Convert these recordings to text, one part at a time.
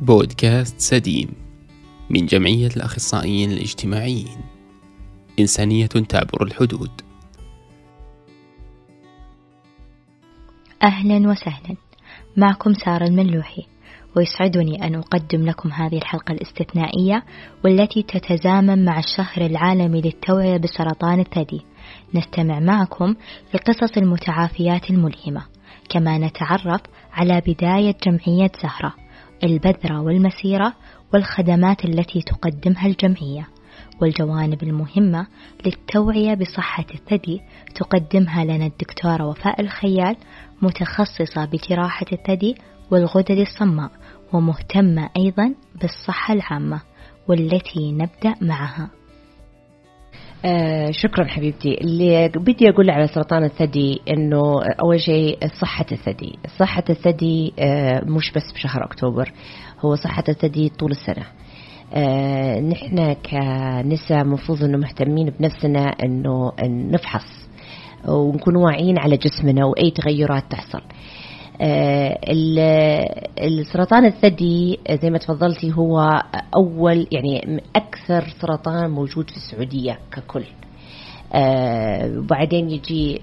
بودكاست سديم من جمعية الأخصائيين الاجتماعيين إنسانية تعبر الحدود. أهلا وسهلا. معكم سارة الملوحي ويسعدني أن أقدم لكم هذه الحلقة الاستثنائية والتي تتزامن مع الشهر العالمي للتوعية بسرطان الثدي. نستمع معكم لقصص المتعافيات الملهمة كما نتعرف على بداية جمعية زهرة. البذرة والمسيرة والخدمات التي تقدمها الجمعية والجوانب المهمة للتوعية بصحة الثدي تقدمها لنا الدكتورة وفاء الخيال متخصصة بجراحة الثدي والغدد الصماء ومهتمة أيضا بالصحة العامة والتي نبدأ معها. آه شكرا حبيبتي. اللي بدي أقول على سرطان الثدي إنه أول شيء صحة الثدي. صحة الثدي آه مش بس بشهر أكتوبر هو صحة الثدي طول السنة. آه نحن كنساء مفروض إنه مهتمين بنفسنا إنه نفحص ونكون واعيين على جسمنا وأي تغيرات تحصل. آه السرطان الثدي زي ما تفضلتي هو أول يعني أكثر سرطان موجود في السعودية ككل. آه وبعدين يجي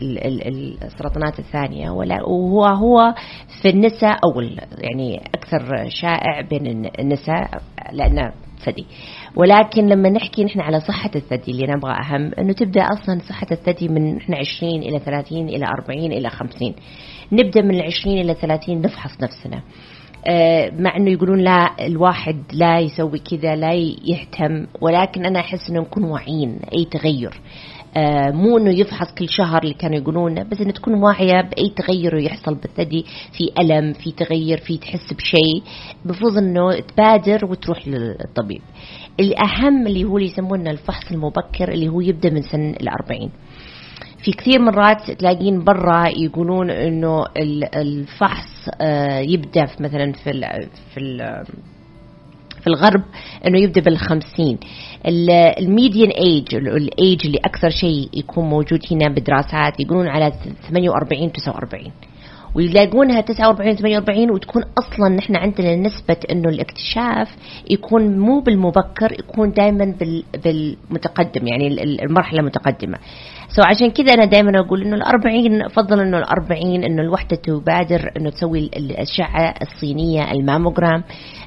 السرطانات الثانية. وهو هو في النساء أول يعني أكثر شائع بين النساء لأنه ثدي ولكن لما نحكي نحن على صحة الثدي اللي نبغى أهم أنه تبدأ أصلا صحة الثدي من نحن 20 إلى 30 إلى 40 إلى 50 نبدأ من 20 إلى 30 نفحص نفسنا. مع إنه يقولون لا الواحد لا يسوي كذا لا يهتم ولكن أنا أحس إنه نكون واعيين أي تغير. مو إنه يفحص كل شهر اللي كانوا يقولونه بس إنه تكون واعية بأي تغير يحصل بالثدي في ألم في تغير في تحس بشيء المفروض إنه تبادر وتروح للطبيب. الأهم اللي هو اللي يسمونه الفحص المبكر اللي هو يبدأ من سن الأربعين. في كثير مرات تلاقين برا يقولون إنه الفحص يبدأ في مثلا في ال في ال في الغرب إنه يبدأ بالخمسين. ال median age ال age اللي أكثر شيء يكون موجود هنا بدراسات يقولون على 48 49 ويلاقونها 49 48 وتكون أصلا نحن عندنا نسبة إنه الاكتشاف يكون مو بالمبكر يكون دائما بالمتقدم يعني المرحلة المتقدمه سو عشان كذا أنا دائما أقول إنه ال40 أفضل إنه ال40 إنه الوحدة تبادر إنه تسوي الأشعة الصينية الماموجرام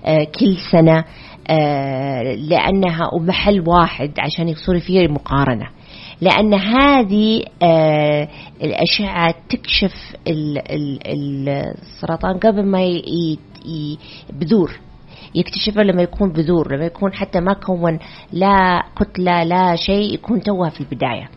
آه كل سنة آه لأنها ومحل واحد عشان يصير فيه مقارنة. لأن هذه آه الأشعة تكشف السرطان قبل ما بذور. يكتشفها لما يكون بذور لما يكون حتى ما كون لا كتلة لا شيء يكون توها في البداية.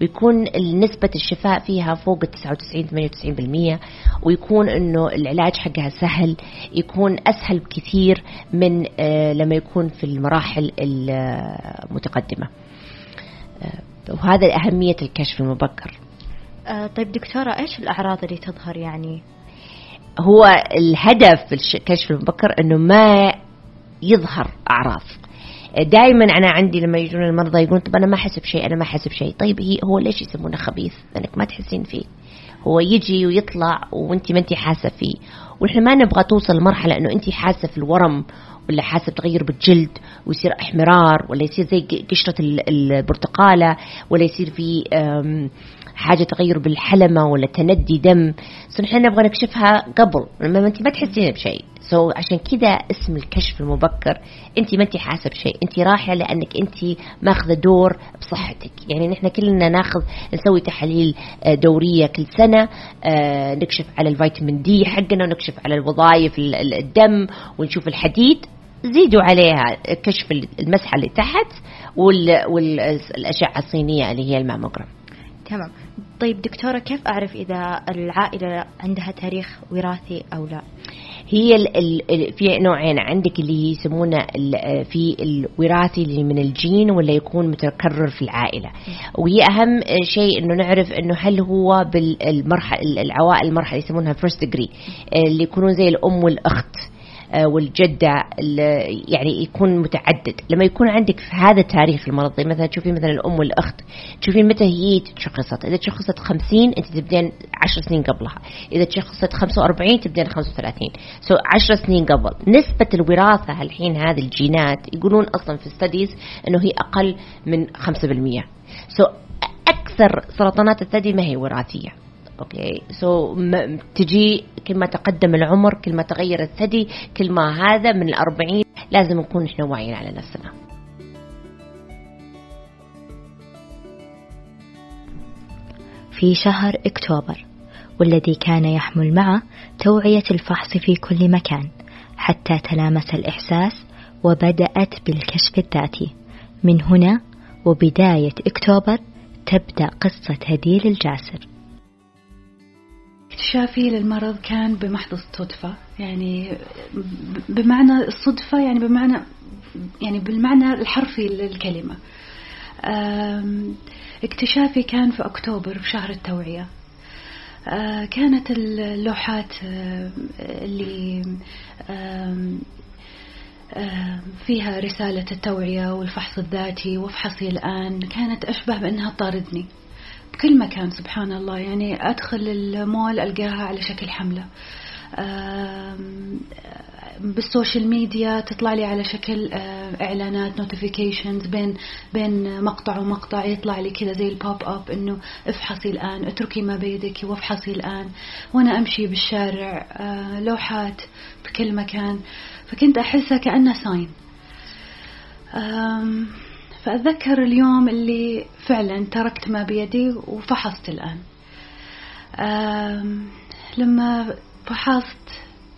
ويكون نسبة الشفاء فيها فوق ال 99 98% ويكون إنه العلاج حقها سهل يكون أسهل بكثير من آه لما يكون في المراحل المتقدمة. آه وهذا أهمية الكشف المبكر. آه طيب دكتورة إيش الأعراض اللي تظهر يعني؟ هو الهدف في الكشف المبكر أنه ما يظهر أعراض. دائما أنا عندي لما يجون المرضى يقولون طب أنا ما احس بشيء أنا ما احس بشيء طيب هي هو ليش يسمونه خبيث؟ لأنك ما تحسين فيه. هو يجي ويطلع وأنت ما أنت حاسة فيه. ونحن ما نبغى توصل لمرحلة إنه أنت حاسة في الورم ولا حاسة بتغير بالجلد ويصير احمرار ولا يصير زي قشرة البرتقالة ولا يصير في حاجة تغير بالحلمة ولا تندي دم. so نحن نبغى نكشفها قبل. لما انت ما تحسين بشيء. so عشان كذا اسم الكشف المبكر انت ما انت حاسة بشيء. انت رايحه لأنك انت ماخذة دور بصحتك. يعني نحن كلنا ناخذ نسوي تحاليل دورية كل سنة نكشف على الفيتامين D حقنا ونكشف على الوظائف الدم ونشوف الحديد. زيدوا عليها كشف المسحة اللي تحت والاشعه الصينية اللي هي الماموجرام تمام. طيب دكتورة كيف أعرف إذا العائلة عندها تاريخ وراثي أو لا؟ هي ال ال في نوعين عندك اللي يسمونه في الوراثي اللي من الجين ولا يكون متكرر في العائلة. وهي أهم شيء إنه نعرف إنه هل هو بالمرحلة العوائل المرحلة يسمونها first degree اللي يكونون زي الأم والأخت. آه، والجدة يعني يكون متعدد. لما يكون عندك في هذا تاريخ المرض زي مثلا تشوفين مثلا الأم والأخت تشوفين متى هي تشخصت. إذا تشخصت 50 أنت تبدين 10 سنين قبلها. إذا تشخصت 45 تبدين 35 so so 10 سنين قبل. نسبة الوراثة الحين هذه الجينات يقولون أصلا في studies أنه هي أقل من 5% so أكثر سرطانات الثدي ما هي وراثية. okay. so تجي كل ما تقدم العمر كل ما تغير الثدي كل ما هذا من الأربعين لازم نكون إحنا واعيين على نفسنا. في شهر أكتوبر والذي كان يحمل معه توعية الفحص في كل مكان حتى تلامس الإحساس وبدأت بالكشف الذاتي. من هنا وبداية أكتوبر تبدأ قصة هديل الجاسر. اكتشافي للمرض كان بمحض الصدفة. يعني بمعنى الصدفة يعني بمعنى يعني بالمعنى الحرفي للكلمة. اكتشافي كان في أكتوبر في شهر التوعية. كانت اللوحات اللي فيها رسالة التوعية والفحص الذاتي وافحصي الآن كانت أشبه بأنها تطاردني بكل مكان سبحان الله. يعني أدخل المول ألقاها على شكل حملة. بالسوشيال ميديا تطلع لي على شكل إعلانات notifications بين بين مقطع ومقطع يطلع لي كذا زي ال pop up إنه افحصي الآن اتركي ما بيدك وافحصي الآن وأنا أمشي بالشارع لوحات بكل مكان. فكنت أحسها كأنها ساين فأتذكر اليوم اللي فعلا تركت ما بيدي وفحصت الآن. لما فحصت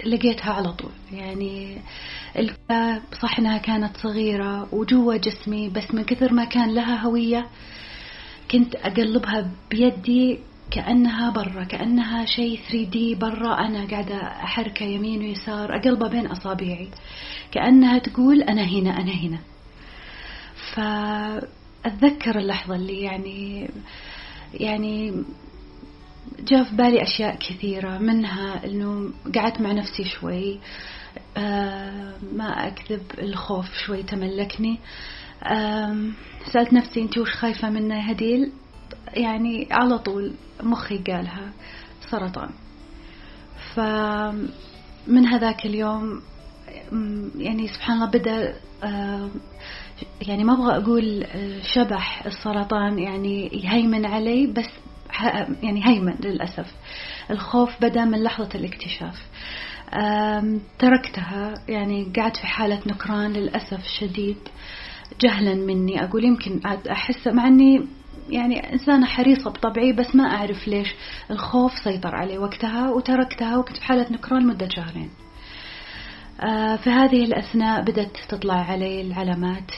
لقيتها على طول. يعني صح انها كانت صغيرة وجوا جسمي بس من كثر ما كان لها هوية كنت أقلبها بيدي كأنها برا كأنها شيء 3D برا. أنا قاعدة أحركة يمين ويسار أقلبها بين أصابعي. كأنها تقول أنا هنا أنا هنا. فأتذكر اللحظة اللي يعني يعني جاء في بالي أشياء كثيرة منها أنه قعدت مع نفسي شوي آه ما أكذب الخوف شوي تملكني آه سألت نفسي أنت وش خايفة منه يا هديل؟ يعني على طول مخي قالها سرطان. فمن هذاك اليوم يعني سبحان الله بدأ آه يعني ما أبغى أقول آه، شبح السرطان يعني يهيمن علي بس يعني هيمن للأسف. الخوف بدأ من لحظة الاكتشاف. تركتها يعني قعدت في حالة نكران للأسف الشديد جهلا مني. أقول يمكن أحس مع إني يعني إنسانة حريصة بطبعي بس ما أعرف ليش الخوف سيطر علي وقتها وتركتها وكنت في حالة نكران مدة شهرين. في هذه الأثناء بدأت تطلع علي العلامات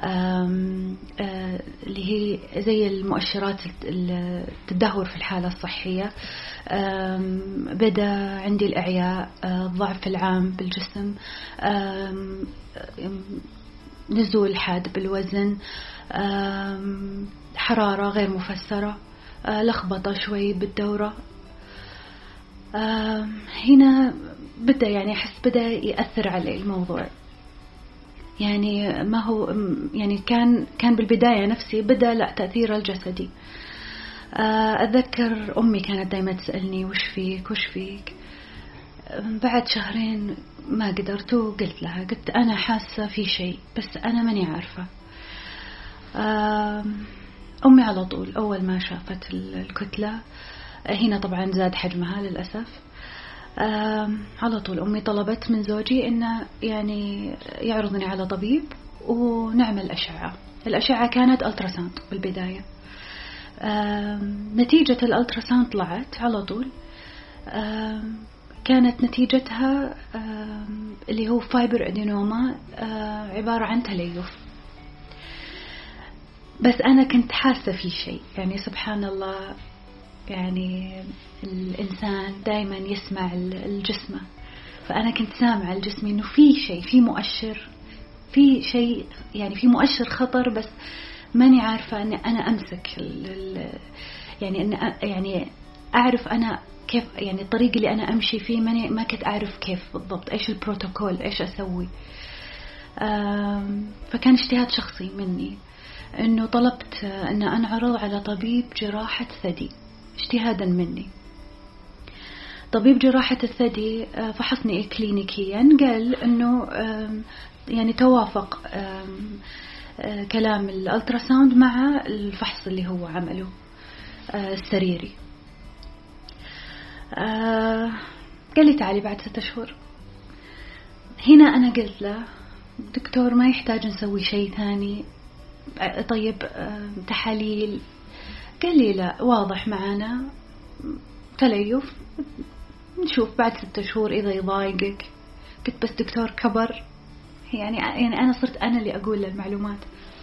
آه، اللي هي زي المؤشرات التدهور في الحالة الصحية. بدأ عندي الإعياء آه، الضعف العام بالجسم نزول حاد بالوزن حرارة غير مفسرة لخبطة شوي بالدورة. هنا بدأ يعني أحس بدأ يأثر علي الموضوع. يعني ما هو يعني كان كان بالبداية نفسي بدأ لا تأثير الجسدي. آه، أتذكر أمي كانت دايما تسألني وش فيك وش فيك. بعد شهرين ما قدرت وقلت لها قلت أنا حاسة في شيء بس أنا ماني عارفة. أمي على طول أول ما شافت الكتلة هنا طبعا زاد حجمها للأسف. على طول أمي طلبت من زوجي إنه يعني يعرضني على طبيب ونعمل أشعة. الأشعة كانت ألتراساوند بالبداية. نتيجة ال ultrasound طلعت على طول. كانت نتيجتها اللي هو fibroadenoma عبارة عن تليف. بس أنا كنت حاسة في شيء. يعني سبحان الله يعني الإنسان دائما يسمع لجسمه فأنا كنت سامعة لجسمي إنه في شيء في مؤشر في شيء يعني في مؤشر خطر بس ماني عارفة أني أنا أمسك يعني أن يعني أعرف أنا كيف يعني الطريق اللي أنا أمشي فيه ماني ما كنت أعرف كيف بالضبط إيش البروتوكول إيش أسوي. فكان اجتهاد شخصي مني إنه طلبت إن أنعرض على طبيب جراحة ثدي. اجتهادا مني. طبيب جراحة الثدي آه، فحصني كلينيكيا. قال إنه يعني توافق آه، كلام الألتراساوند مع الفحص اللي هو عمله آه، السريري. قال لي تعالي بعد ستة شهور. هنا أنا قلت له دكتور ما يحتاج نسوي شيء ثاني. طيب تحاليل قال لي لا واضح معنا تليف. نشوف بعد ستة شهور إذا يضايقك. قلت بس دكتور كبر. يعني يعني أنا صرت أنا اللي أقول المعلومات.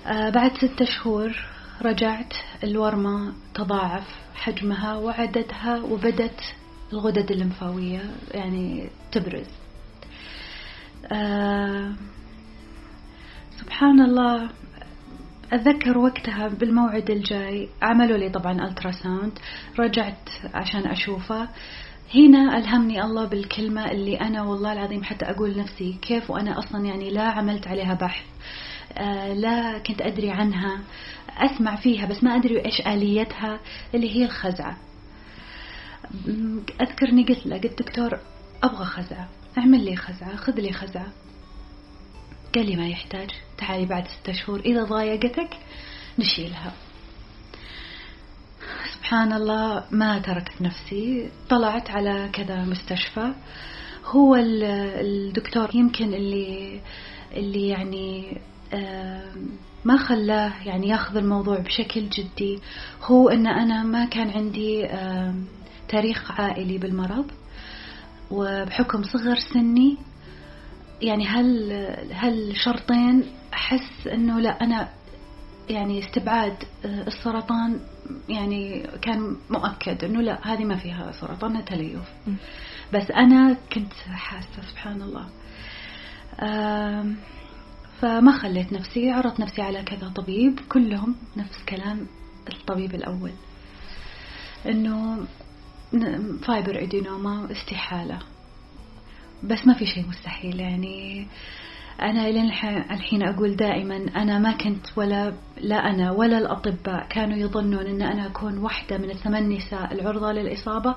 آه بعد ستة شهور رجعت. الورمة تضاعف حجمها وعددها وبدت الغدد الليمفاوية يعني تبرز. آه سبحان الله. أتذكر وقتها بالموعد الجاي عملوا لي طبعا ألتراساوند رجعت عشان أشوفه. هنا ألهمني الله بالكلمة اللي أنا والله العظيم حتى أقول نفسي كيف وأنا أصلا يعني لا عملت عليها بحث. آه لا كنت أدري عنها أسمع فيها بس ما أدري إيش آليتها اللي هي الخزعة. أذكرني قلت له قلت دكتور أبغى خزعة أعمل لي خزعة خذ لي خزعة. قال لي ما يحتاج. تعالي بعد ستة شهور إذا ضايقتك نشيلها. سبحان الله ما تركت نفسي. طلعت على كذا مستشفى. هو الدكتور يمكن اللي اللي يعني ما خلاه يعني ياخذ الموضوع بشكل جدي. هو إن أنا ما كان عندي تاريخ عائلي بالمرض. وبحكم صغر سني يعني هل هالشرطين أحس إنه لا أنا يعني استبعاد آه، السرطان يعني كان مؤكد إنه لا هذه ما فيها سرطان تليف. بس أنا كنت حاسة سبحان الله. فما خليت نفسي عرضت نفسي على كذا طبيب كلهم نفس كلام الطبيب الأول. إنه فايبر إدينوما استحالة. بس ما في شيء مستحيل يعني أنا إلى الحين أقول دائما أنا ما كنت ولا لا أنا ولا الأطباء كانوا يظنون أن أنا أكون واحدة من الثمان نساء العرضة للإصابة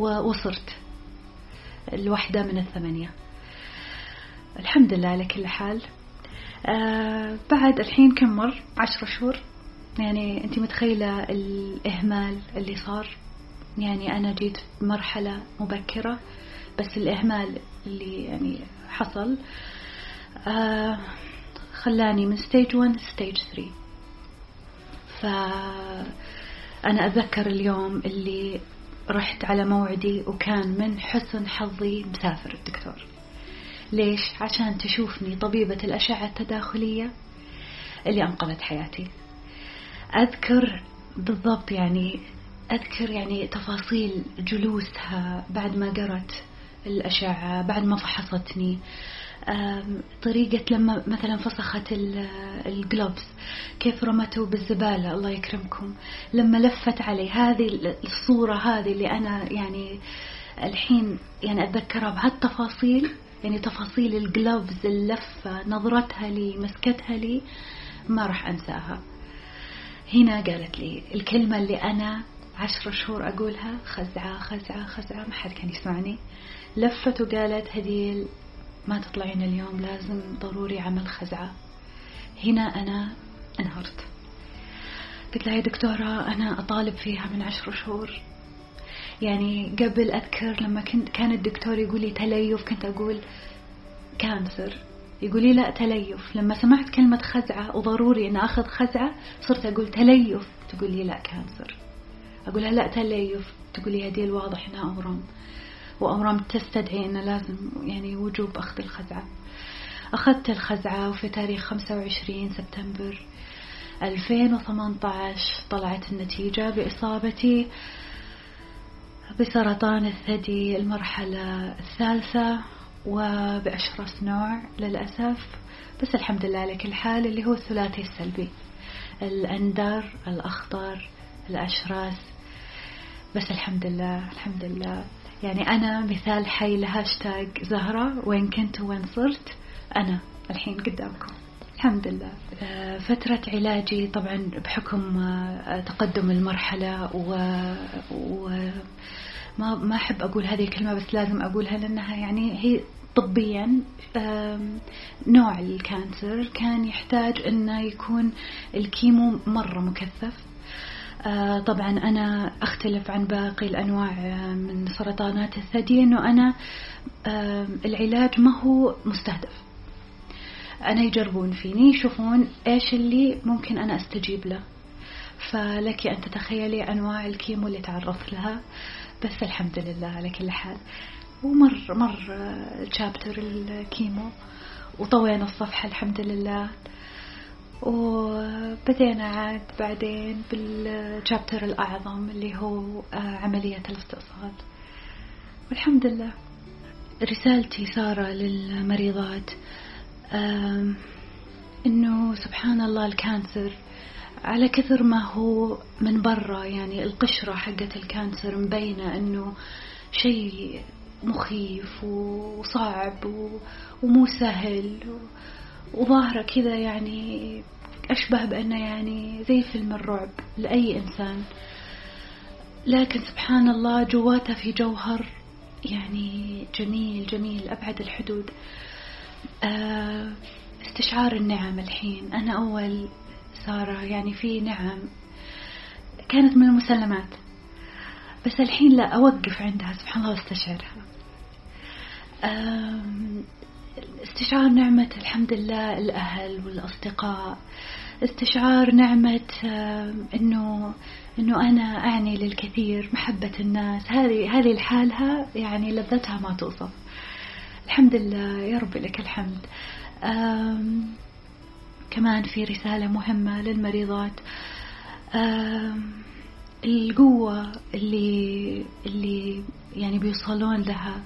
وصرت الواحدة من الثمانية. الحمد لله على كل حال. آه بعد الحين كم مر؟ عشر شهور. يعني أنت متخيلة الإهمال اللي صار؟ يعني أنا جيت مرحلة مبكرة. بس الإهمال اللي يعني حصل آه خلاني من stage 1 stage 3 فأنا أتذكر اليوم اللي رحت على موعدي وكان من حسن حظي مسافر الدكتور. ليش؟ عشان تشوفني طبيبة الأشعة التداخلية اللي أنقذت حياتي. أذكر بالضبط يعني أذكر يعني تفاصيل جلوسها بعد ما قرأت الأشعة بعد ما فحصتني. طريقة لما مثلا فسخت الجلوفز كيف رمته بالزبالة؟ الله يكرمكم. لما لفت علي. هذه الصورة هذه اللي أنا يعني الحين يعني أتذكرها بهالتفاصيل. يعني تفاصيل الجلوفز اللفة نظرتها لي مسكتها لي ما راح أنساها. هنا قالت لي الكلمة اللي أنا عشر شهور أقولها خزعة خزعة خزعة ما حد كان يسمعني. لفت وقالت هديل ما تطلعين اليوم لازم ضروري عمل خزعة. هنا أنا انهرت. قلت لها يا دكتورة أنا أطالب فيها من عشر شهور. يعني قبل أذكر لما كنت كان الدكتور يقول لي تليف كنت أقول cancer يقول لي لا تليف. لما سمعت كلمة خزعة وضروري أن أخذ خزعة صرت أقول تليف. تقول لي لا cancer أقولها لا تليف. تقول لي هدي الواضح أنها أورام وأورام تستدعي أنه لازم يعني وجوب أخذ الخزعة. أخذت الخزعة وفي تاريخ 25 سبتمبر 2018 طلعت النتيجة بإصابتي بسرطان الثدي المرحلة الثالثة وبأشرس نوع للأسف. بس الحمد لله على كل حال اللي هو الثلاثي السلبي. الأندر الأخضر الأشراس. بس الحمد لله الحمد لله. يعني أنا مثال حي لهاشتاج زهرة وين كنت وين صرت أنا الحين قدامكم. الحمد لله. آه، فترة علاجي طبعا بحكم آه، تقدم المرحلة و, و ما ما أحب أقول هذه الكلمة بس لازم أقولها لأنها يعني هي طبيا نوع الكانسر. كان يحتاج إنه يكون الكيمو مرة مكثف. آه، طبعا أنا أختلف عن باقي الأنواع من سرطانات الثدي انه أنا العلاج ما هو مستهدف. أنا يجربون فيني يشوفون إيش اللي ممكن أنا أستجيب له. فلك أن تتخيلي أنواع الكيمو اللي تعرضت لها. بس الحمد لله على كل حال. ومر مر الشابتر الكيمو. وطوينا الصفحة الحمد لله. وبدينا عاد بعدين بالشابتر الأعظم اللي هو آه، عملية الاستئصال والحمد لله. رسالتي سارة للمريضات إنه سبحان الله ال cancer على كثر ما هو من برا يعني القشرة حقت ال cancer مبينة إنه شيء مخيف وصعب ومو سهل وظاهرة كذا يعني أشبه بأنه يعني زي فيلم الرعب لأي إنسان. لكن سبحان الله جواته في جوهر يعني جميل جميل أبعد الحدود. آه، استشعار النعم الحين. أنا أول سارة يعني في نعم كانت من المسلمات. بس الحين لا أوقف عندها. سبحان الله واستشعرها استشعار نعمة الحمد لله الأهل والأصدقاء. استشعار نعمة إنه إنه أنا أعني للكثير محبة الناس. هذه هذه لحالها يعني لذتها ما توصف. الحمد لله يا رب لك الحمد. كمان في رسالة مهمة للمريضات. القوة اللي اللي يعني بيوصلون لها.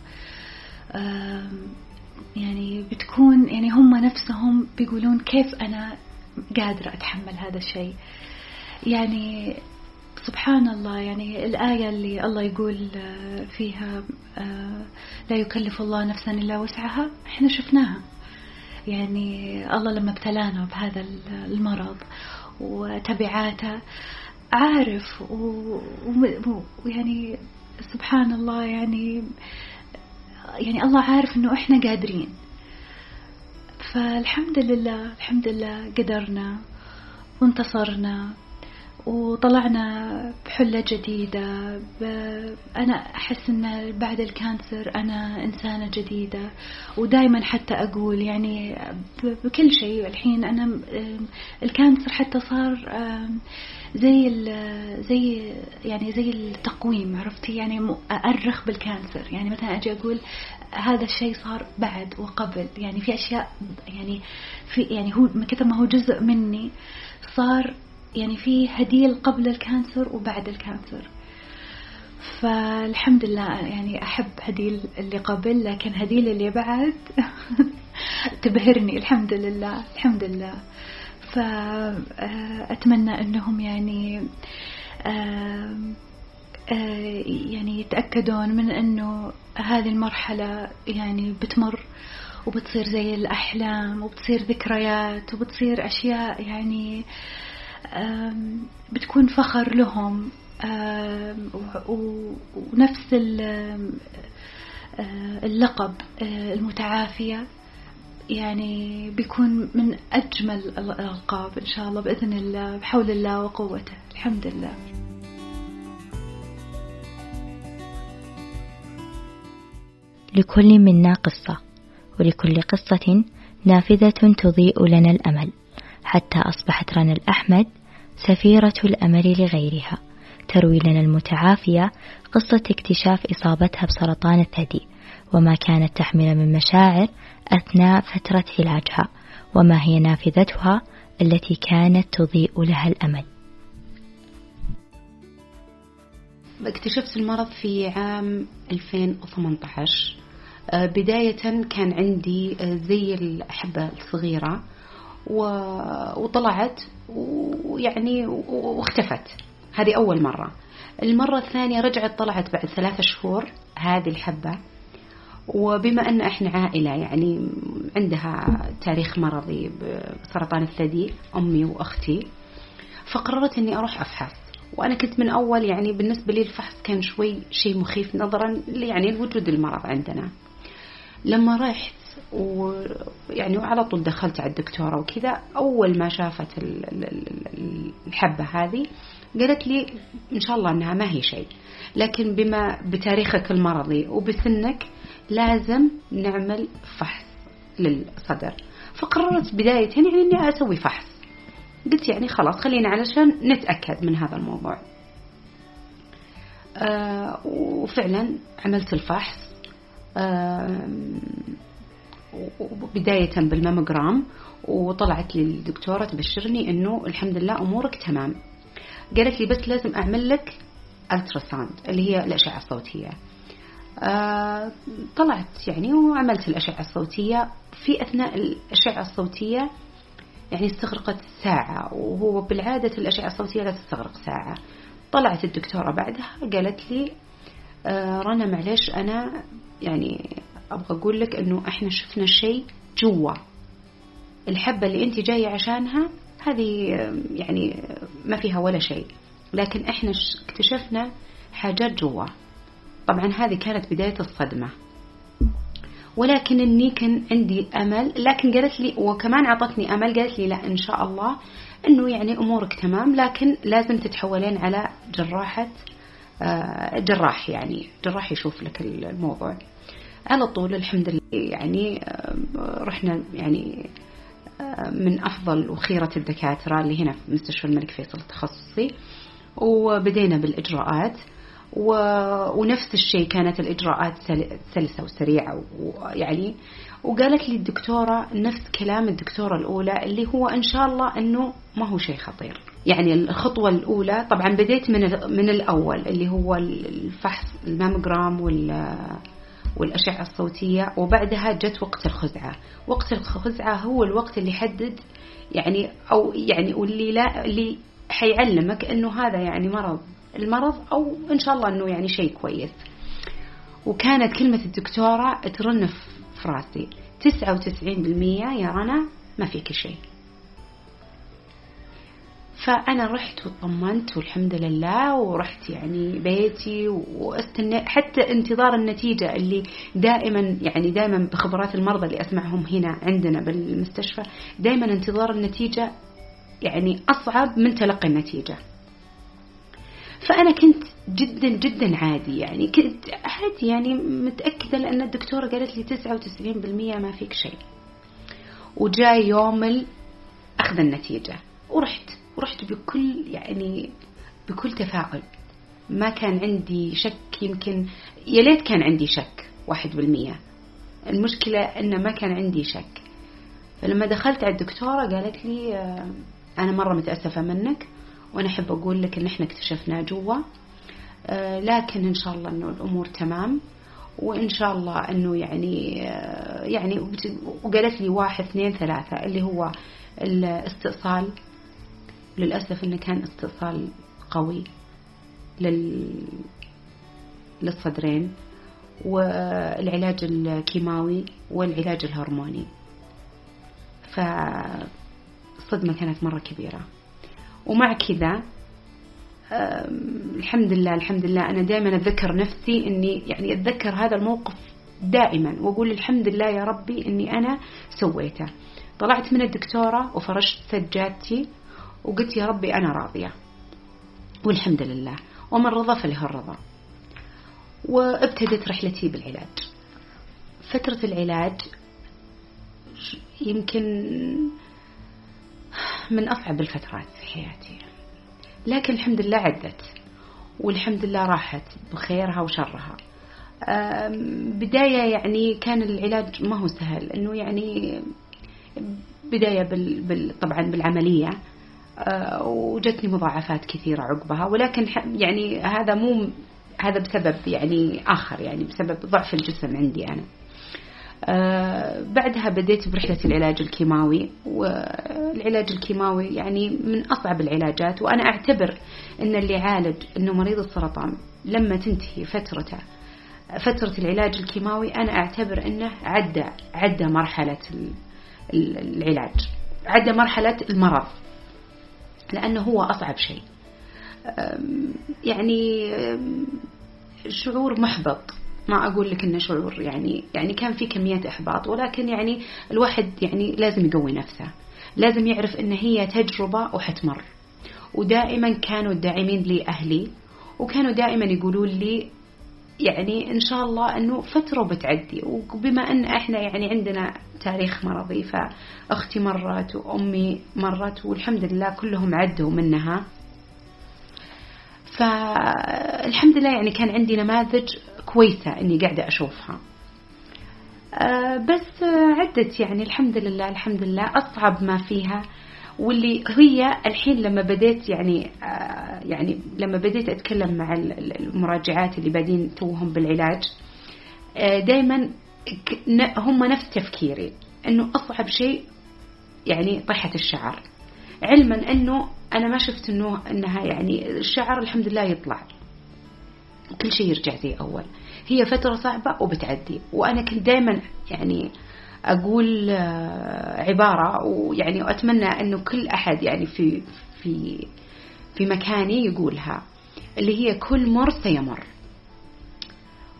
يعني بتكون يعني هم نفسهم بيقولون كيف أنا قادرة أتحمل هذا الشيء. يعني سبحان الله يعني الآية اللي الله يقول فيها لا يكلف الله نفسا إلا وسعها إحنا شفناها. يعني الله لما ابتلانا بهذا المرض وتبعاته عارف ويعني سبحان الله يعني يعني الله عارف إنه إحنا قادرين. فالحمد لله الحمد لله قدرنا وانتصرنا. وطلعنا بحلة جديدة. أنا أحس أن بعد ال cancer أنا إنسانة جديدة ودائما حتى أقول يعني بكل شيء. الحين أنا ال cancer حتى صار زي زي يعني زي التقويم عرفتي؟ يعني أرخ بال cancer. يعني مثلا أجي أقول هذا الشيء صار بعد وقبل. يعني في أشياء يعني في يعني هو من كثر ما هو جزء مني صار يعني في هديل قبل ال cancer وبعد ال cancer. فالحمد لله يعني أحب هديل اللي قبل لكن هديل اللي بعد تبهرني. الحمد لله الحمد لله. فأتمنى أنهم يعني يعني يتأكدون من أنه هذه المرحلة يعني بتمر وبتصير زي الأحلام وبتصير ذكريات وبتصير أشياء يعني بتكون فخر لهم ونفس اللقب المتعافية. يعني بيكون من أجمل الألقاب إن شاء الله بإذن الله بحول الله وقوته. الحمد لله. لكل منا قصة ولكل قصة نافذة تضيء لنا الأمل. حتى أصبحت رنا الأحمد سفيرة الأمل لغيرها. تروي لنا المتعافية قصة اكتشاف إصابتها بسرطان الثدي وما كانت تحمل من مشاعر أثناء فترة علاجها وما هي نافذتها التي كانت تضيء لها الأمل. اكتشفت المرض في عام 2018 آه، بداية كان عندي آه، زي الأحبة الصغيرة وطلعت ويعني واختفت. هذه أول مرة. المرة الثانية رجعت طلعت بعد ثلاثة شهور هذه الحبة. وبما أن إحنا عائلة يعني عندها تاريخ مرضي بسرطان الثدي أمي وأختي فقررت أني أروح أفحص. وأنا كنت من أول يعني بالنسبة لي الفحص كان شوي شيء مخيف نظرا يعني لوجود المرض عندنا. لما رحت ويعني وعلى طول دخلت على الدكتورة وكذا. أول ما شافت الحبة هذه قالت لي إن شاء الله أنها ما هي شيء. لكن بما بتاريخك المرضي وبسنك لازم نعمل فحص للصدر. فقررت بداية يعني أني أسوي فحص. قلت يعني خلاص خلينا علشان نتأكد من هذا الموضوع. آه وفعلا عملت الفحص. آه بداية بالماموجرام وطلعت لي الدكتورة تبشرني إنه الحمد لله أمورك تمام. قالت لي بس لازم أعمل لك التراساوند اللي هي الأشعة الصوتية. آه طلعت يعني وعملت الأشعة الصوتية. في أثناء الأشعة الصوتية يعني استغرقت ساعة وهو بالعادة الأشعة الصوتية لا تستغرق ساعة. طلعت الدكتورة بعدها قالت لي آه رنا معلش أنا يعني أبغى أقول لك أنه إحنا شفنا شيء جوا. الحبة اللي أنت جاية عشانها هذه يعني ما فيها ولا شيء. لكن إحنا اكتشفنا حاجات جوا. طبعا هذه كانت بداية الصدمة. ولكن إني كان عندي أمل لكن قالت لي وكمان أعطتني أمل قالت لي لا إن شاء الله إنه يعني أمورك تمام لكن لازم تتحولين على جراحة آه، جراح يعني. جراح يشوف لك الموضوع. على طول الحمد لله. يعني آه، رحنا يعني آه، من أفضل وخيرة الدكاترة اللي هنا في مستشفى الملك فيصل التخصصي وبدينا بالإجراءات و... ونفس الشيء كانت الإجراءات سلسة وسريعة ويعني وقالت لي الدكتورة نفس كلام الدكتورة الأولى اللي هو إن شاء الله أنه ما هو شيء خطير. يعني الخطوة الأولى طبعا بديت من من الأول اللي هو الفحص الماموجرام وال والأشعة الصوتية وبعدها جت وقت الخزعة. وقت الخزعة هو الوقت اللي يحدد يعني أو يعني واللي لا اللي حيعلمك أنه هذا يعني مرض المرض أو إن شاء الله أنه يعني شيء كويس. وكانت كلمة الدكتورة ترن في راسي. تسعة وتسعين بالمية يا رنا ما فيك شيء. فأنا رحت وطمنت والحمد لله ورحت يعني بيتي واستنى حتى انتظار النتيجة اللي دائما يعني دائما بخبرات المرضى اللي أسمعهم هنا عندنا بالمستشفى دائما انتظار النتيجة يعني أصعب من تلقي النتيجة. فأنا كنت جدا جدا عادي يعني كنت عادي يعني متأكدة لأن الدكتورة قالت لي تسعة وتسعين بالمية ما فيك شيء. وجاء يوم أخذ النتيجة ورحت. ورحت بكل يعني بكل تفاؤل. ما كان عندي شك يمكن يا ليت كان عندي شك واحد بالمية. المشكلة أن ما كان عندي شك. فلما دخلت على الدكتورة قالت لي آه، أنا مرة متأسفة منك وأنا أحب أقول لك إن إحنا اكتشفناه جوا. آه، لكن إن شاء الله إنه الأمور تمام وإن شاء الله إنه يعني آه، يعني وقالت لي واحد اثنين ثلاثة اللي هو الاستئصال للأسف إنه كان استئصال قوي لل للصدرين والعلاج الكيماوي والعلاج الهرموني. فالصدمة كانت مرة كبيرة. ومع كذا الحمد لله الحمد لله أنا دائما أتذكر نفسي أني يعني أتذكر هذا الموقف دائما وأقول الحمد لله يا ربي أني أنا سويته. طلعت من الدكتورة وفرشت سجادتي وقلت يا ربي أنا راضية. والحمد لله. ومن رضى فله الرضا. وابتدت رحلتي بالعلاج. فترة العلاج يمكن من أصعب الفترات في حياتي. لكن الحمد لله عدت. والحمد لله راحت بخيرها وشرها. بداية يعني كان العلاج ما هو سهل. إنه يعني بداية بال بال طبعا بالعملية. وجتني مضاعفات كثيرة عقبها ولكن يعني هذا مو هذا بسبب يعني آخر يعني بسبب ضعف الجسم عندي أنا. آه بعدها بديت برحلة العلاج الكيماوي والعلاج الكيماوي يعني من أصعب العلاجات وأنا أعتبر أن اللي يعالج أنه مريض السرطان لما تنتهي فترته فترة العلاج الكيماوي أنا أعتبر أنه عدى عدى مرحلة العلاج عدى مرحلة المرض. لأنه هو أصعب شيء. يعني شعور محبط. ما أقول لك إنه شعور يعني يعني كان في كميات إحباط ولكن يعني الواحد يعني لازم يقوي نفسه. لازم يعرف إن هي تجربة وحتمر. ودائما كانوا الداعمين لي أهلي وكانوا دائما يقولون لي يعني إن شاء الله إنه فترة بتعدي. وبما إن إحنا يعني عندنا تاريخ مرضي فأختي مرت وأمي مرت والحمد لله كلهم عدوا منها. فالحمد لله يعني كان عندي نماذج كويسة إني قاعدة أشوفها. آه، بس عدت يعني الحمد لله الحمد لله أصعب ما فيها واللي هي الحين لما بديت يعني آه، يعني لما بديت أتكلم مع المراجعات اللي بادين توهم بالعلاج آه، دائما هم نفس تفكيري إنه أصعب شيء يعني طيحة الشعر. علما إنه أنا ما شفت إنه إنها يعني الشعر الحمد لله يطلع. كل شيء يرجع زي أول. هي فترة صعبة وبتعدي. وأنا كنت دائما يعني أقول آه، عبارة ويعني واتمنى انه كل أحد يعني في في في مكاني يقولها اللي هي كل مر سيمر.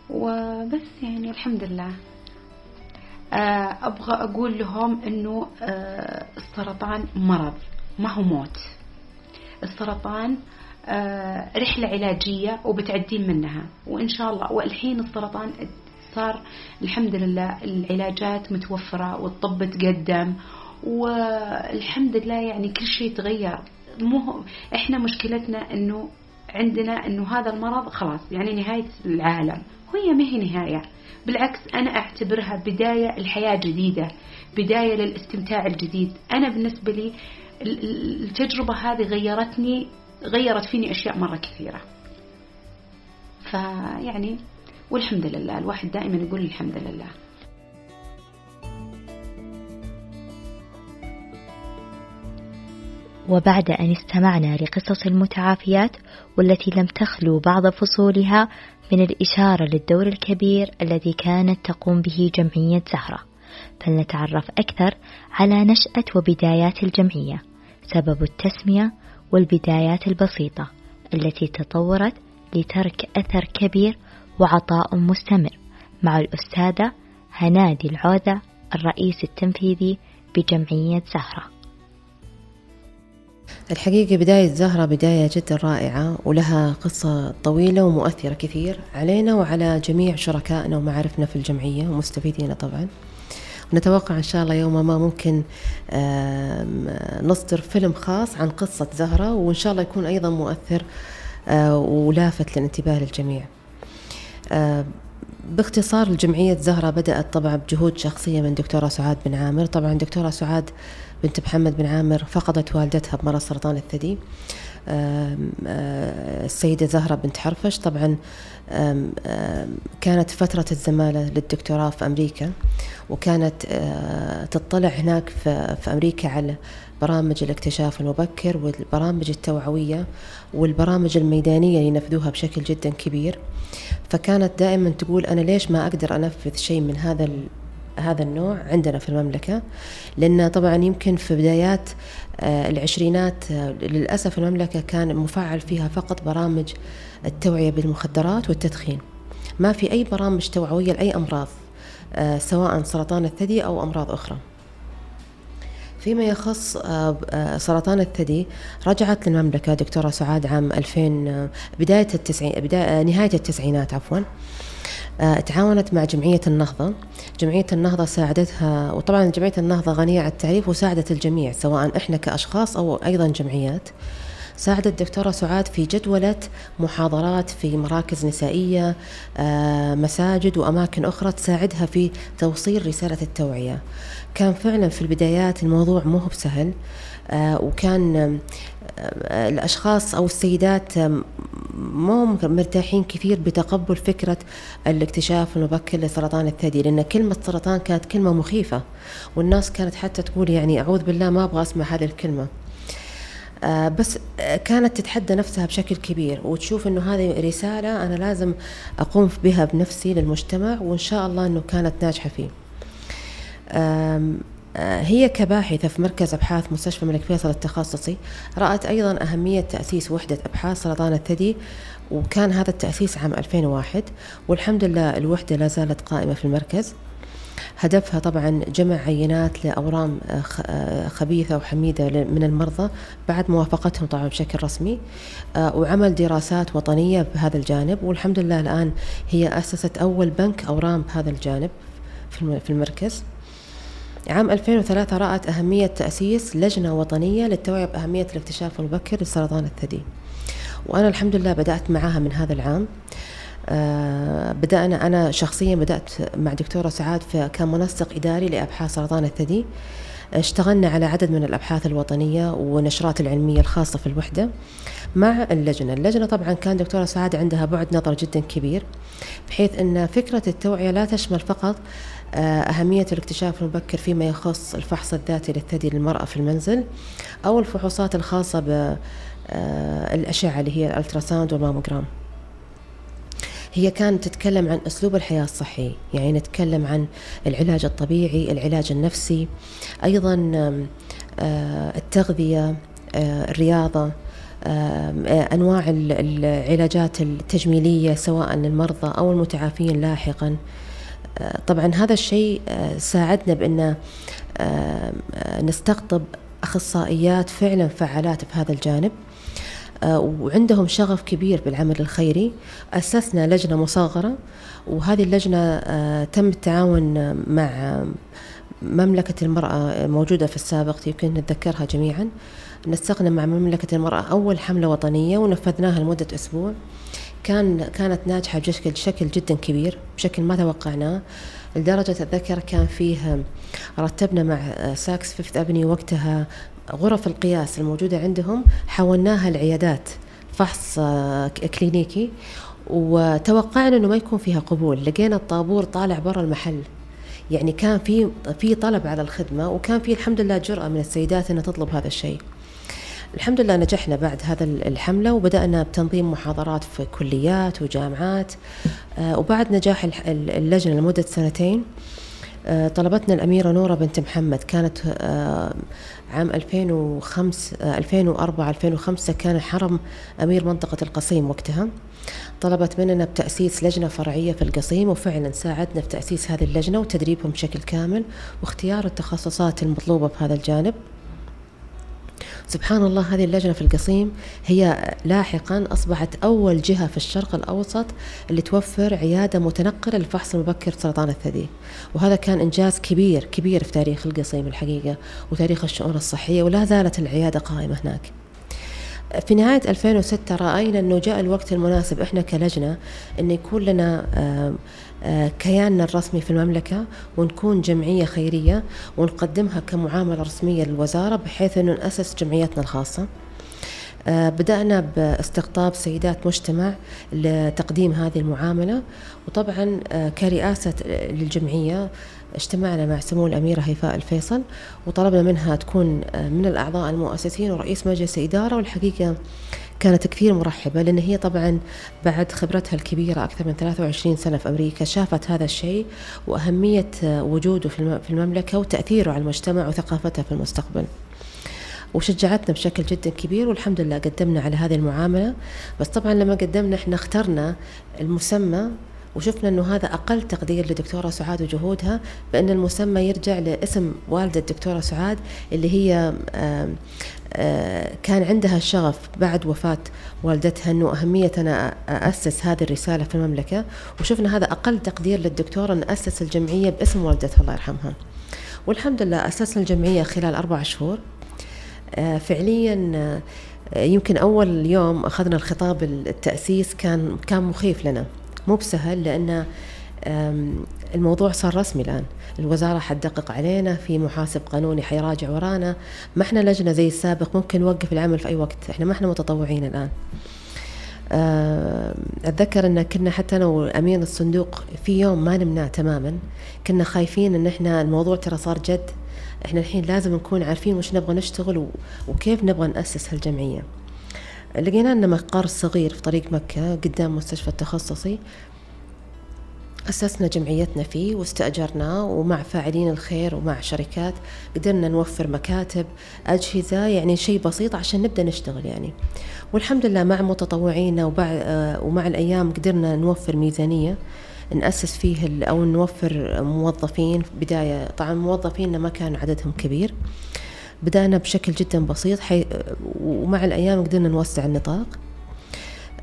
وبس يعني الحمد لله. آه، أبغى أقول لهم إنه آه، السرطان مرض ما هو موت. السرطان رحلة علاجية وبتعدين منها وإن شاء الله والحين السرطان صار الحمد لله العلاجات متوفرة والطب تقدم والحمد لله يعني كل شيء تغير. مو إحنا مشكلتنا إنه عندنا إنه هذا المرض خلاص يعني نهاية العالم. وهي ما هي نهاية. بالعكس أنا أعتبرها بداية الحياة جديدة بداية للاستمتاع الجديد. أنا بالنسبة لي التجربة هذه غيرتني غيرت فيني أشياء مرة كثيرة. فيعني والحمد لله. الواحد دائما يقول الحمد لله. وبعد أن استمعنا لقصص المتعافيات والتي لم تخلو بعض فصولها من الإشارة للدور الكبير الذي كانت تقوم به جمعية زهرة. فلنتعرف أكثر على نشأة وبدايات الجمعية سبب التسمية والبدايات البسيطة التي تطورت لترك أثر كبير وعطاء مستمر مع الأستاذة هنادي العودة الرئيس التنفيذي بجمعية زهرة. الحقيقة بداية زهرة بداية جدا رائعة ولها قصة طويلة ومؤثرة كثير علينا وعلى جميع شركائنا ومعارفنا في الجمعية ومستفيدين طبعا. ونتوقع إن شاء الله يوما ما ممكن نصدر فيلم خاص عن قصة زهرة وإن شاء الله يكون أيضا مؤثر آه، ولافت للانتباه للجميع. باختصار الجمعية زهرة بدأت طبعا بجهود شخصية من دكتورة سعاد بن عامر. طبعا دكتورة سعاد بنت محمد بن عامر فقدت والدتها بمرض سرطان الثدي. آه، السيدة زهرة بنت حرفش. طبعا كانت فترة الزمالة للدكتوراه في أمريكا وكانت آه، تطلع هناك في أمريكا على برامج الاكتشاف المبكر والبرامج التوعوية والبرامج الميدانية اللي ينفذوها بشكل جدا كبير. فكانت دائما تقول أنا ليش ما أقدر أنفذ شيء من هذا هذا النوع عندنا في المملكة؟ لأن طبعا يمكن في بدايات آه، العشرينات آه، للأسف المملكة كان مفعل فيها فقط برامج التوعية بالمخدرات والتدخين. ما في أي برامج توعوية لأي أمراض آه، سواء سرطان الثدي أو أمراض أخرى. فيما يخص سرطان الثدي رجعت للمملكة دكتورة سعاد عام 2000 بداية التسعين بداية نهاية التسعينات عفوا. آه، تعاونت مع جمعية النهضة. جمعية النهضة ساعدتها وطبعا جمعية النهضة غنية عن التعريف وساعدت الجميع سواء إحنا كأشخاص أو أيضا جمعيات. ساعدت الدكتورة سعاد في جدولة محاضرات في مراكز نسائية آه، مساجد وأماكن أخرى تساعدها في توصيل رسالة التوعية. كان فعلا في البدايات الموضوع مو هو بسهل آه، وكان الأشخاص أو السيدات مو مرتاحين كثير بتقبل فكرة الاكتشاف المبكر لسرطان الثدي لأن كلمة سرطان كانت كلمة مخيفة والناس كانت حتى تقول يعني أعوذ بالله ما أبغى أسمع هذه الكلمة. آه بس كانت تتحدى نفسها بشكل كبير وتشوف إنه هذه رسالة أنا لازم أقوم بها بنفسي للمجتمع وإن شاء الله إنه كانت ناجحة فيه. آه، هي كباحثة في مركز أبحاث مستشفى الملك فيصل التخصصي رأت أيضا أهمية تأسيس وحدة أبحاث سرطان الثدي وكان هذا التأسيس عام 2001 والحمد لله الوحدة لا زالت قائمة في المركز هدفها طبعا جمع عينات لأورام آه، آه، خبيثة وحميدة من المرضى بعد موافقتهم طبعا بشكل رسمي وعمل دراسات وطنية بهذا الجانب والحمد لله الآن هي أسست أول بنك أورام بهذا الجانب في المركز. عام 2003 رأت أهمية تأسيس لجنة وطنية للتوعية بأهمية الاكتشاف المبكر لسرطان الثدي. وأنا الحمد لله بدأت معها من هذا العام. آه بدأنا أنا شخصيا بدأت مع دكتورة سعاد كمنسق إداري لأبحاث سرطان الثدي. اشتغلنا على عدد من الأبحاث الوطنية والنشرات العلمية الخاصة في الوحدة مع اللجنة. اللجنة طبعا كان دكتورة سعاد عندها بعد نظر جدا كبير بحيث أن فكرة التوعية لا تشمل فقط آه، أهمية الاكتشاف المبكر فيما يخص الفحص الذاتي للثدي للمرأة في المنزل أو الفحوصات الخاصة بالأشعة آه، اللي هي الألتراساوند والماموجرام هي كانت تتكلم عن أسلوب الحياة الصحي يعني نتكلم عن العلاج الطبيعي العلاج النفسي أيضا آه، التغذية الرياضة أنواع العلاجات التجميلية سواء للمرضى أو المتعافين لاحقا. طبعا هذا الشيء آه، ساعدنا بأن آه، نستقطب أخصائيات فعلا فعالات في هذا الجانب. آه، وعندهم شغف كبير بالعمل الخيري. أسسنا لجنة مصغرة وهذه اللجنة تم التعاون مع مملكة المرأة موجودة في السابق يمكن نتذكرها جميعا. نسقنا مع مملكة المرأة أول حملة وطنية ونفذناها لمدة أسبوع. كان كانت ناجحة بشكل شكل جدا كبير بشكل ما توقعناه لدرجة أتذكر كان فيه رتبنا مع Saks Fifth Avenue وقتها غرف القياس الموجودة عندهم حولناها لعيادات فحص آه، كلينيكي وتوقعنا إنه ما يكون فيها قبول. لقينا الطابور طالع برا المحل. يعني كان في في طلب على الخدمة وكان في الحمد لله جرأة من السيدات إنها تطلب هذا الشيء. الحمد لله نجحنا بعد هذا الحملة وبدأنا بتنظيم محاضرات في كليات وجامعات آه، وبعد نجاح اللجنة لمدة سنتين آه، طلبتنا الأميرة نورة بنت محمد. كانت عام 2005 2004 2005 كان الحرم أمير منطقة القصيم وقتها. طلبت مننا بتأسيس لجنة فرعية في القصيم وفعلا ساعدنا في تأسيس هذه اللجنة وتدريبهم بشكل كامل واختيار التخصصات المطلوبة بهذا الجانب. سبحان الله هذه اللجنة في القصيم هي لاحقا أصبحت أول جهة في الشرق الأوسط اللي توفر عيادة متنقلة للفحص المبكر سرطان الثدي. وهذا كان إنجاز كبير كبير في تاريخ القصيم الحقيقة وتاريخ الشؤون الصحية ولا زالت العيادة قائمة هناك. في نهاية 2006 رأينا أنه جاء الوقت المناسب إحنا كلجنة أن يكون لنا كياننا الرسمي في المملكة ونكون جمعية خيرية ونقدمها كمعاملة رسمية للوزارة بحيث أنه نأسس جمعيتنا الخاصة. آه، بدأنا باستقطاب سيدات مجتمع لتقديم هذه المعاملة. وطبعا آه، كرئاسة للجمعية اجتمعنا مع سمو الأميرة هيفاء الفيصل وطلبنا منها تكون من الأعضاء المؤسسين ورئيس مجلس إدارة. والحقيقة كانت كثير مرحبة لأن هي طبعا بعد خبرتها الكبيرة أكثر من 23 سنة في أمريكا شافت هذا الشيء وأهمية وجوده في المملكة وتأثيره على المجتمع وثقافتها في المستقبل. وشجعتنا بشكل جدا كبير والحمد لله قدمنا على هذه المعاملة. بس طبعا لما قدمنا إحنا اخترنا المسمى وشفنا إنه هذا أقل تقدير لدكتورة سعاد وجهودها بأن المسمى يرجع لاسم والدة الدكتورة سعاد اللي هي كان عندها شغف بعد وفاة والدتها أنه أهمية أنا أسس هذه الرسالة في المملكة. وشفنا هذا أقل تقدير للدكتورة أن أسس الجمعية باسم والدتها الله يرحمها. والحمد لله أسسنا الجمعية خلال أربع شهور. فعليا يمكن أول يوم أخذنا الخطاب التأسيس كان كان مخيف لنا. مو بسهل لأن الموضوع صار رسمي الآن. الوزارة حتدقق علينا في محاسب قانوني حيراجع ورانا. ما إحنا لجنة زي السابق ممكن نوقف العمل في أي وقت. إحنا ما إحنا متطوعين الآن. أتذكر أن كنا حتى أنا وأمين الصندوق في يوم ما نمنا تماما كنا خايفين أن إحنا الموضوع ترى صار جد. إحنا الحين لازم نكون عارفين وش نبغى نشتغل وكيف نبغى نأسس هالجمعية. لقينا لنا مقر صغير في طريق مكة قدام مستشفى التخصصي. أسسنا جمعيتنا فيه واستأجرناه ومع فاعلين الخير ومع شركات. قدرنا نوفر مكاتب أجهزة يعني شيء بسيط عشان نبدأ نشتغل يعني. والحمد لله مع متطوعينا ومع الأيام قدرنا نوفر ميزانية نأسس فيه أو نوفر موظفين بداية طبعا موظفيننا ما كان عددهم كبير. بدأنا بشكل جدا بسيط حي ومع الأيام قدرنا نوسع النطاق.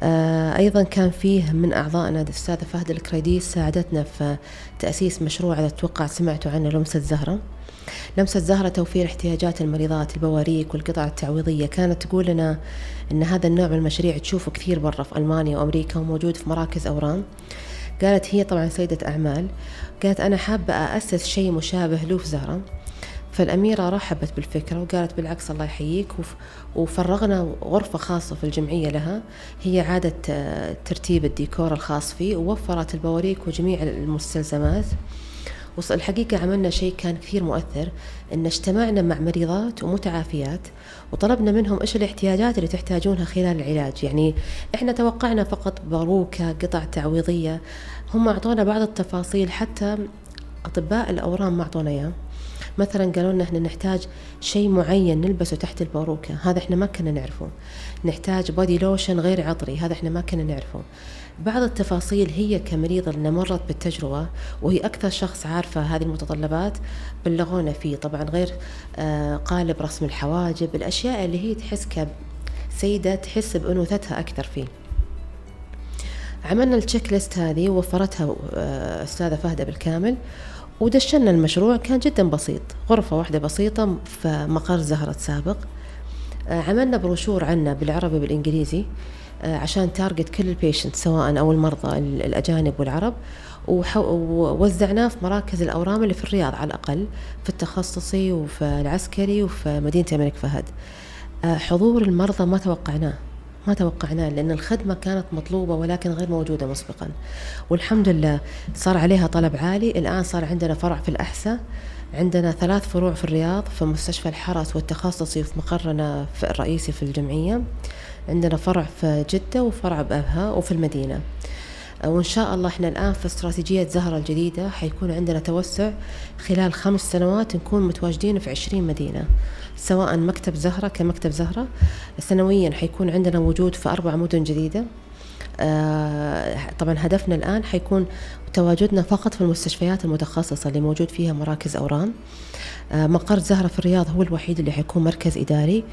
آه، أيضا كان فيه من أعضائنا الأستاذة فهدة الكريديس ساعدتنا في تأسيس مشروع أتوقع سمعتوا عنه لمسة زهرة. لمسة زهرة توفير احتياجات المريضات البواريك والقطع التعويضية. كانت تقول لنا أن هذا النوع من المشاريع تشوفه كثير برا في ألمانيا وأمريكا وموجود في مراكز أورام قالت هي طبعا سيدة أعمال قالت أنا حابة أسس شيء مشابه له في زهرة. فالأميرة رحبت بالفكرة وقالت بالعكس الله يحييك وفرغنا غرفة خاصة في الجمعية لها هي عادة ترتيب الديكور الخاص فيه ووفرت البواريك وجميع المستلزمات. الحقيقة عملنا شيء كان كثير مؤثر إن اجتمعنا مع مريضات ومتعافيات وطلبنا منهم إيش الاحتياجات اللي تحتاجونها خلال العلاج. يعني إحنا توقعنا فقط باروكة قطع تعويضية هم أعطونا بعض التفاصيل حتى أطباء الأورام ما أعطونا إياه مثلا قالوا لنا إحنا نحتاج شيء معين نلبسه تحت الباروكة. هذا إحنا ما كنا نعرفه. نحتاج بودي لوشن غير عطري. هذا إحنا ما كنا نعرفه. بعض التفاصيل هي كمريضة اللي مرت بالتجربة وهي أكثر شخص عارفة هذه المتطلبات بلغونا فيه. طبعا غير آه، قالب رسم الحواجب الأشياء اللي هي تحس كسيدة تحس بأنوثتها أكثر فيه. عملنا ال checklist هذه ووفرتها آه، أستاذة فهدة بالكامل ودشنا المشروع. كان جدا بسيط غرفة واحدة بسيطة في مقر زهرة سابق. آه، عملنا بروشور عنا بالعربي بالإنجليزي آه، عشان target كل ال patient سواء أو المرضى الأجانب والعرب. ووزعناه في مراكز الأورام اللي في الرياض على الأقل في التخصصي وفي العسكري وفي مدينة الملك فهد. حضور المرضى ما توقعناه. ما توقعناه لأن الخدمة كانت مطلوبة ولكن غير موجودة مسبقا. والحمد لله صار عليها طلب عالي. الآن صار عندنا فرع في الأحساء عندنا ثلاث فروع في الرياض في مستشفى الحرس والتخصصي في مقرنا في الرئيسي في الجمعية. عندنا فرع في جدة وفرع بأبها وفي المدينة. وإن شاء الله إحنا الآن في استراتيجية زهرة الجديدة حيكون عندنا توسع خلال خمس سنوات نكون متواجدين في عشرين مدينة. سواء مكتب زهرة كمكتب زهرة سنويا حيكون عندنا وجود في أربع مدن جديدة. آه، طبعا هدفنا الآن حيكون تواجدنا فقط في المستشفيات المتخصصة اللي موجود فيها مراكز أورام آه، مقر زهرة في الرياض هو الوحيد اللي حيكون مركز إداري.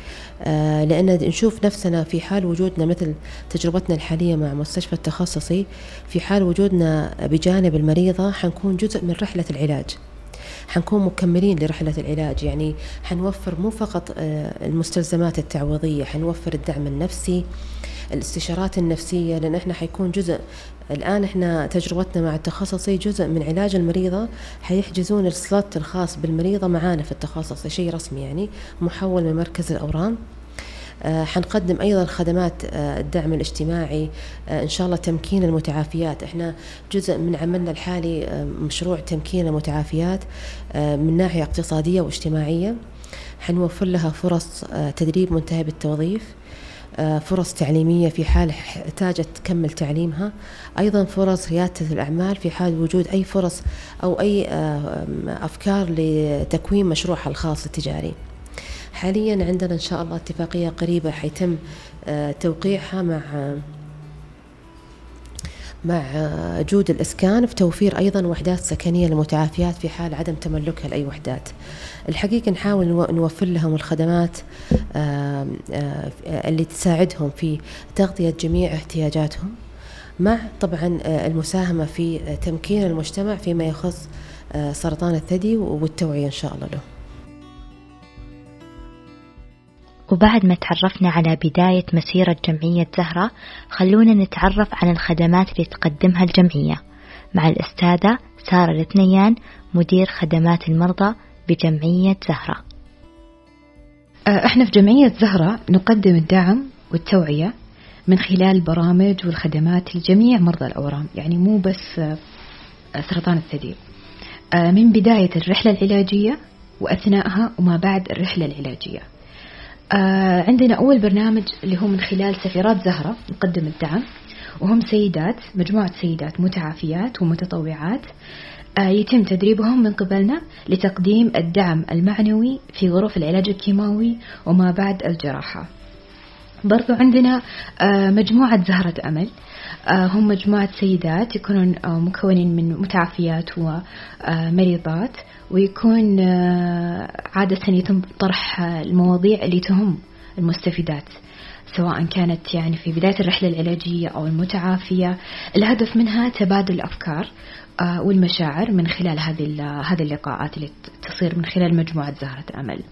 آه، لأن نشوف نفسنا في حال وجودنا مثل تجربتنا الحالية مع مستشفى التخصصي في حال وجودنا بجانب المريضة حنكون جزء من رحلة العلاج. حنكون مكملين لرحلة العلاج. يعني حنوفر مو فقط المستلزمات التعويضية حنوفر الدعم النفسي الاستشارات النفسية لأن إحنا حيكون جزء الآن إحنا تجربتنا مع التخصصي جزء من علاج المريضة. حيحجزون السلوت الخاص بالمريضة معانا في التخصصي شيء رسمي يعني محول من مركز الأورام. آه حنقدم أيضا خدمات آه الدعم الاجتماعي آه إن شاء الله تمكين المتعافيات. إحنا جزء من عملنا الحالي آه، مشروع تمكين المتعافيات آه، من ناحية اقتصادية واجتماعية. حنوفر لها فرص آه، تدريب منتهي بالتوظيف آه، فرص تعليمية في حال احتاجت تكمل تعليمها. أيضا فرص ريادة الأعمال في حال وجود أي فرص أو أي آه، أفكار لتكوين مشروعها الخاص التجاري. حاليا عندنا إن شاء الله اتفاقية قريبة حيتم آه، توقيعها مع مع جود الإسكان في توفير أيضا وحدات سكنية للمتعافيات في حال عدم تملكها لأي وحدات. الحقيقة نحاول نوفر لهم الخدمات اللي تساعدهم في تغطية جميع احتياجاتهم مع طبعا المساهمة في تمكين المجتمع فيما يخص سرطان الثدي والتوعية إن شاء الله له. وبعد ما تعرفنا على بداية مسيرة جمعية زهرة خلونا نتعرف على الخدمات اللي تقدمها الجمعية. مع الأستاذة سارة الإثنيان مدير خدمات المرضى بجمعية زهرة. آه، إحنا في جمعية زهرة نقدم الدعم والتوعية من خلال البرامج والخدمات لجميع مرضى الأورام يعني مو بس آه، سرطان الثدي. آه، من بداية الرحلة العلاجية وأثناءها وما بعد الرحلة العلاجية. عندنا أول برنامج اللي هو من خلال سفيرات زهرة نقدم الدعم وهم سيدات مجموعة سيدات متعافيات ومتطوعات. آه، يتم تدريبهم من قبلنا لتقديم الدعم المعنوي في غرف العلاج الكيماوي وما بعد الجراحة. برضو عندنا آه، مجموعة زهرة أمل. آه، هم مجموعة سيدات يكونون مكونين من متعافيات ومريضات ويكون عادة يتم طرح المواضيع اللي تهم المستفيدات سواء كانت يعني في بداية الرحلة العلاجية أو المتعافية. الهدف منها تبادل الأفكار آه، والمشاعر من خلال هذه هذه اللقاءات اللي تصير من خلال مجموعة زهرة أمل.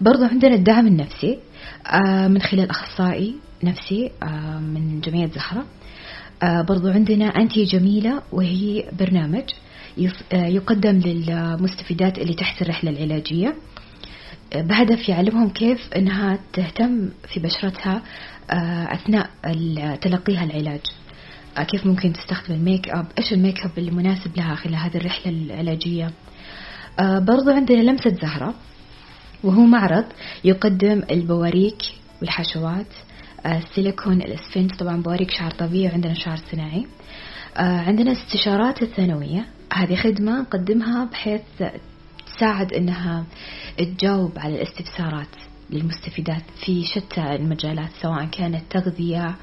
برضو عندنا الدعم النفسي آه، من خلال أخصائي نفسي آه، من جمعية زهرة. برضو عندنا أنتي جميلة وهي برنامج يقدم للمستفيدات اللي تحت الرحلة العلاجية. بهدف يعلمهم كيف إنها تهتم في بشرتها أثناء تلقيها العلاج. كيف ممكن تستخدم الميك أب إيش الميك أب المناسب لها خلال هذه الرحلة العلاجية. آه، برضو عندنا لمسة زهرة وهو معرض يقدم البواريك والحشوات آه، السيليكون الاسفنج طبعا بواريك شعر طبيعي وعندنا شعر صناعي. آه، عندنا استشارات الثانوية هذه خدمة نقدمها بحيث تساعد إنها تجاوب على الاستفسارات للمستفيدات في شتى المجالات سواء كانت تغذية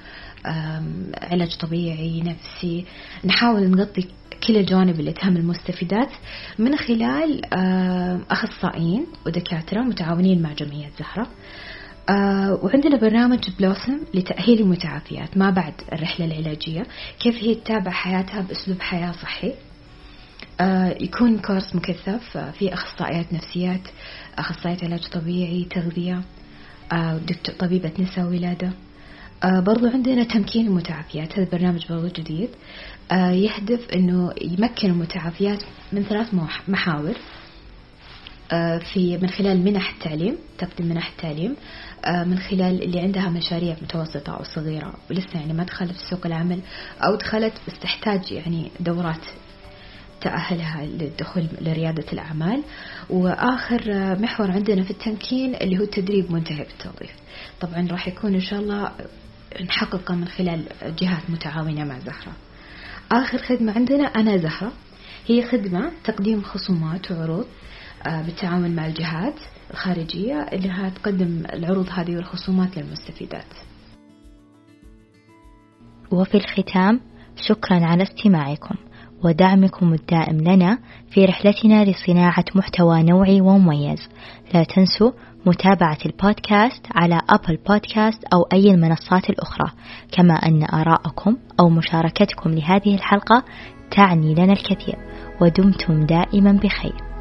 علاج طبيعي نفسي. نحاول نغطي كل الجوانب اللي تهم المستفيدات من خلال أخصائيين ودكاترة متعاونين مع جمعية زهرة. آه وعندنا برنامج بلوسم لتأهيل المتعافيات ما بعد الرحلة العلاجية. كيف هي تتابع حياتها بأسلوب حياة صحي؟ يكون كورس مكثف آه في أخصائيات نفسيات أخصائية علاج طبيعي تغذية آه طبيبة نساء ولادة. آه برضو عندنا تمكين المتعافيات هذا برنامج برضو جديد. آه يهدف إنه يمكن المتعافيات من ثلاث محاور. آه في من خلال منح التعليم تقديم منح التعليم. آه من خلال اللي عندها مشاريع متوسطة أو صغيرة ولسه يعني ما دخلت في سوق العمل أو دخلت بس تحتاج يعني دورات تأهلها للدخول لريادة الأعمال. وآخر محور عندنا في التمكين اللي هو التدريب منتهي بالتوظيف. طبعا راح يكون إن شاء الله نحققه من خلال جهات متعاونة مع زهرة. آخر خدمة عندنا أنا زهرة. هي خدمة تقديم خصومات وعروض آه، بالتعاون مع الجهات الخارجية اللي تقدم العروض هذه والخصومات للمستفيدات. وفي الختام شكرا على استماعكم. ودعمكم الدائم لنا في رحلتنا لصناعة محتوى نوعي ومميز. لا تنسوا متابعة البودكاست على أبل بودكاست أو أي المنصات الأخرى. كما أن آراءكم أو مشاركتكم لهذه الحلقة تعني لنا الكثير. ودمتم دائما بخير.